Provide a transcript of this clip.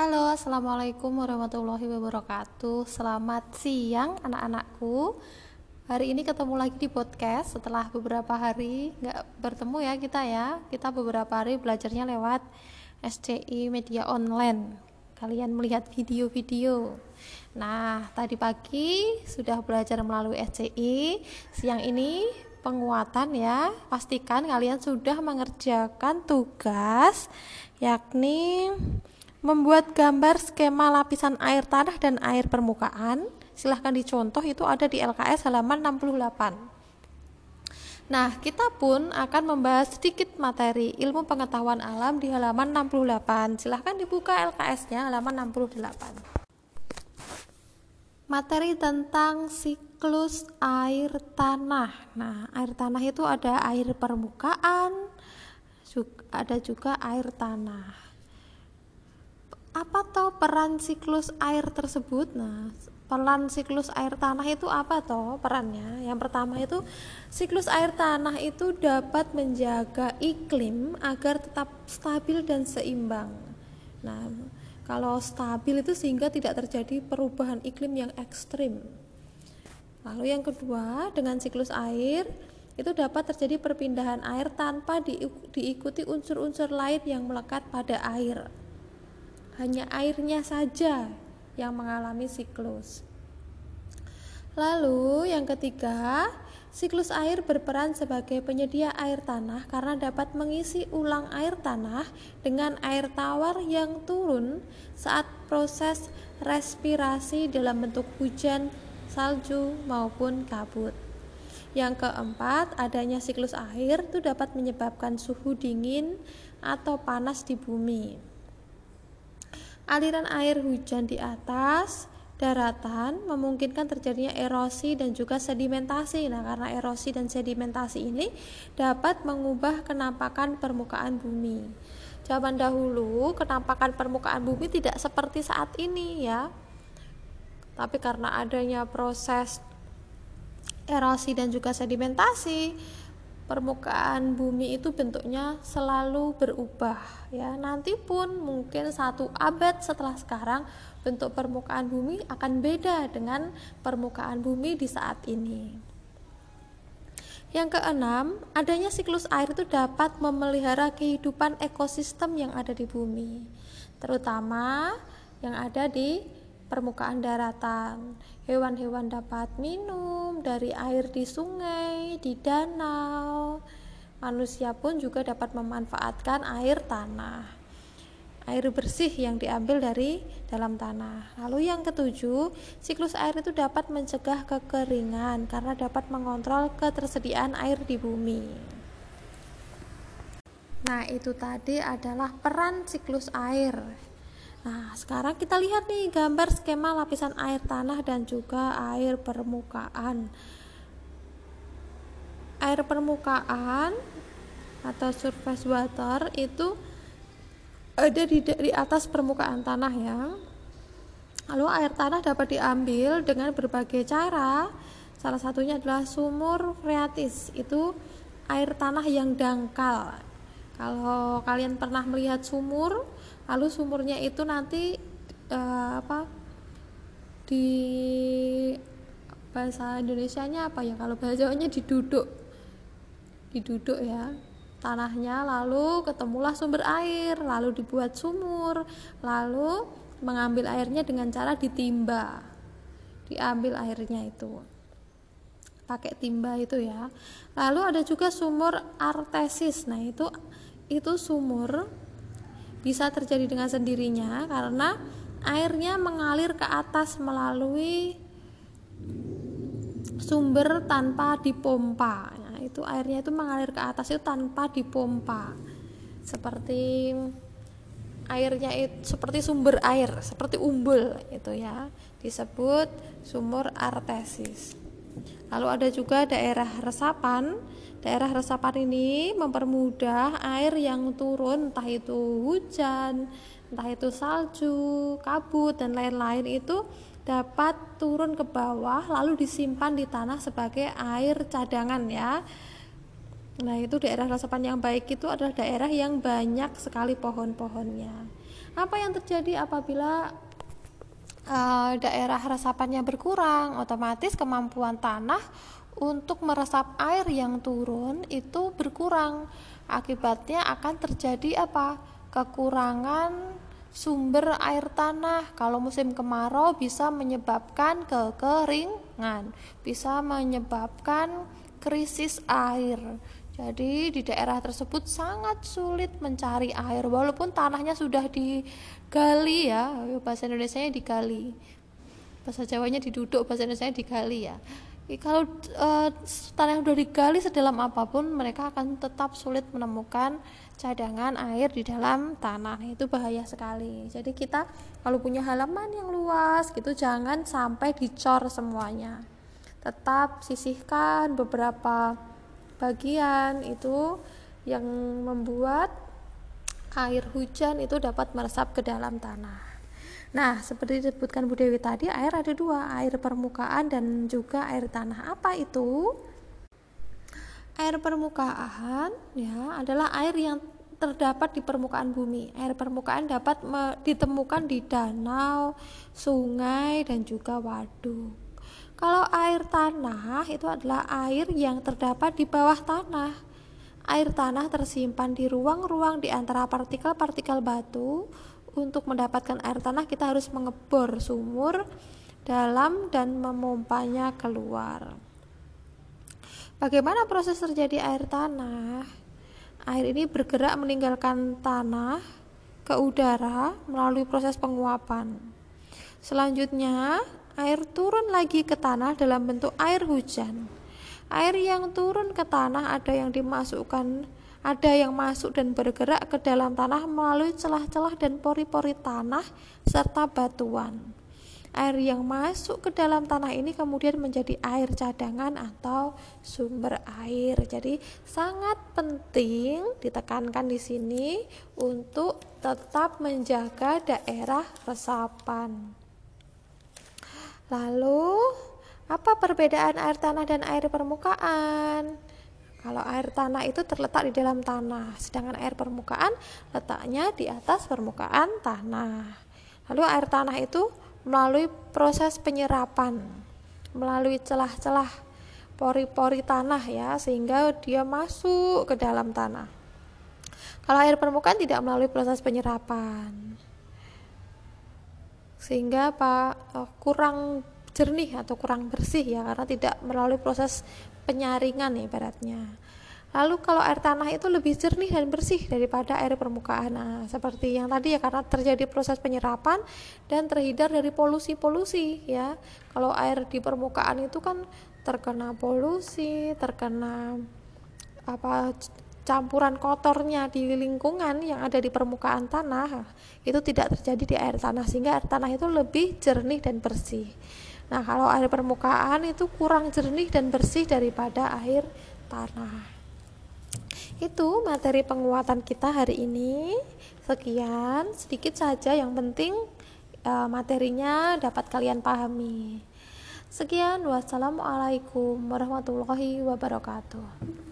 Halo, assalamualaikum warahmatullahi wabarakatuh. Selamat siang, anak-anakku. Hari ini ketemu lagi di podcast setelah beberapa hari nggak bertemu ya kita ya. Kita beberapa hari belajarnya lewat SCI media online. Kalian melihat video-video. Nah, tadi pagi sudah belajar melalui SCI. Siang ini penguatan ya. Pastikan kalian sudah mengerjakan tugas yakni membuat gambar skema lapisan air tanah dan air permukaan silahkan dicontoh itu ada di LKS halaman 68 Nah, kita pun akan membahas sedikit materi ilmu pengetahuan alam di halaman 68. Silahkan dibuka LKS-nya halaman 68. Materi tentang siklus air tanah. Nah, air tanah itu ada air permukaan, ada juga air tanah apa toh peran siklus air tersebut? Nah peran siklus air tanah itu apa toh perannya? Yang pertama itu siklus air tanah itu dapat menjaga iklim agar tetap stabil dan seimbang. Nah kalau stabil itu sehingga tidak terjadi perubahan iklim yang ekstrim. Lalu yang kedua dengan siklus air itu dapat terjadi perpindahan air tanpa diikuti unsur-unsur lain yang melekat pada air hanya airnya saja yang mengalami siklus. Lalu, yang ketiga, siklus air berperan sebagai penyedia air tanah karena dapat mengisi ulang air tanah dengan air tawar yang turun saat proses respirasi dalam bentuk hujan, salju, maupun kabut. Yang keempat, adanya siklus air itu dapat menyebabkan suhu dingin atau panas di bumi aliran air hujan di atas daratan memungkinkan terjadinya erosi dan juga sedimentasi. Nah, karena erosi dan sedimentasi ini dapat mengubah kenampakan permukaan bumi. Zaman dahulu, kenampakan permukaan bumi tidak seperti saat ini ya. Tapi karena adanya proses erosi dan juga sedimentasi, permukaan bumi itu bentuknya selalu berubah ya. Nanti pun mungkin satu abad setelah sekarang bentuk permukaan bumi akan beda dengan permukaan bumi di saat ini. Yang keenam, adanya siklus air itu dapat memelihara kehidupan ekosistem yang ada di bumi, terutama yang ada di permukaan daratan. Hewan-hewan dapat minum dari air di sungai, di danau. Manusia pun juga dapat memanfaatkan air tanah. Air bersih yang diambil dari dalam tanah. Lalu yang ketujuh, siklus air itu dapat mencegah kekeringan karena dapat mengontrol ketersediaan air di bumi. Nah, itu tadi adalah peran siklus air Nah, sekarang kita lihat nih gambar skema lapisan air tanah dan juga air permukaan. Air permukaan atau surface water itu ada di, di atas permukaan tanah ya. Lalu air tanah dapat diambil dengan berbagai cara. Salah satunya adalah sumur freatis. Itu air tanah yang dangkal. Kalau kalian pernah melihat sumur, lalu sumurnya itu nanti uh, apa di bahasa Indonesia-nya apa ya? Kalau bahasa Jawanya diduduk diduduk ya tanahnya lalu ketemulah sumber air lalu dibuat sumur lalu mengambil airnya dengan cara ditimba diambil airnya itu pakai timba itu ya. Lalu ada juga sumur artesis. Nah itu itu sumur bisa terjadi dengan sendirinya karena airnya mengalir ke atas melalui sumber tanpa dipompa. Nah, itu airnya itu mengalir ke atas itu tanpa dipompa. Seperti airnya itu seperti sumber air, seperti umbul itu ya. Disebut sumur artesis. Lalu ada juga daerah resapan Daerah resapan ini mempermudah air yang turun entah itu hujan, entah itu salju, kabut dan lain-lain itu dapat turun ke bawah lalu disimpan di tanah sebagai air cadangan ya. Nah, itu daerah resapan yang baik itu adalah daerah yang banyak sekali pohon-pohonnya. Apa yang terjadi apabila uh, daerah resapannya berkurang? Otomatis kemampuan tanah untuk meresap air yang turun itu berkurang. Akibatnya akan terjadi apa? Kekurangan sumber air tanah. Kalau musim kemarau bisa menyebabkan kekeringan, bisa menyebabkan krisis air. Jadi di daerah tersebut sangat sulit mencari air walaupun tanahnya sudah digali ya, bahasa Indonesia digali. Bahasa Jawanya diduduk, bahasa Indonesia digali ya. Kalau uh, tanah sudah digali sedalam apa pun, mereka akan tetap sulit menemukan cadangan air di dalam tanah itu bahaya sekali jadi kita kalau punya halaman yang luas gitu jangan sampai dicor semuanya tetap sisihkan beberapa bagian itu yang membuat air hujan itu dapat meresap ke dalam tanah Nah, seperti disebutkan Bu Dewi tadi, air ada dua, air permukaan dan juga air tanah. Apa itu? air permukaan ya adalah air yang terdapat di permukaan bumi. Air permukaan dapat ditemukan di danau, sungai dan juga waduk. Kalau air tanah itu adalah air yang terdapat di bawah tanah. Air tanah tersimpan di ruang-ruang di antara partikel-partikel batu. Untuk mendapatkan air tanah kita harus mengebor sumur dalam dan memompanya keluar. Bagaimana proses terjadi air tanah? Air ini bergerak meninggalkan tanah ke udara melalui proses penguapan. Selanjutnya, air turun lagi ke tanah dalam bentuk air hujan. Air yang turun ke tanah ada yang dimasukkan, ada yang masuk dan bergerak ke dalam tanah melalui celah-celah dan pori-pori tanah serta batuan. Air yang masuk ke dalam tanah ini kemudian menjadi air cadangan atau sumber air. Jadi sangat penting ditekankan di sini untuk tetap menjaga daerah resapan. Lalu, apa perbedaan air tanah dan air permukaan? Kalau air tanah itu terletak di dalam tanah, sedangkan air permukaan letaknya di atas permukaan tanah. Lalu air tanah itu melalui proses penyerapan melalui celah-celah pori-pori tanah ya sehingga dia masuk ke dalam tanah. Kalau air permukaan tidak melalui proses penyerapan. Sehingga apa eh, kurang jernih atau kurang bersih ya karena tidak melalui proses penyaringan ibaratnya. Lalu kalau air tanah itu lebih jernih dan bersih daripada air permukaan. Nah, seperti yang tadi ya karena terjadi proses penyerapan dan terhindar dari polusi-polusi ya. Kalau air di permukaan itu kan terkena polusi, terkena apa campuran kotornya di lingkungan yang ada di permukaan tanah itu tidak terjadi di air tanah sehingga air tanah itu lebih jernih dan bersih. Nah, kalau air permukaan itu kurang jernih dan bersih daripada air tanah. Itu materi penguatan kita hari ini. Sekian, sedikit saja yang penting uh, materinya dapat kalian pahami. Sekian, wassalamualaikum warahmatullahi wabarakatuh.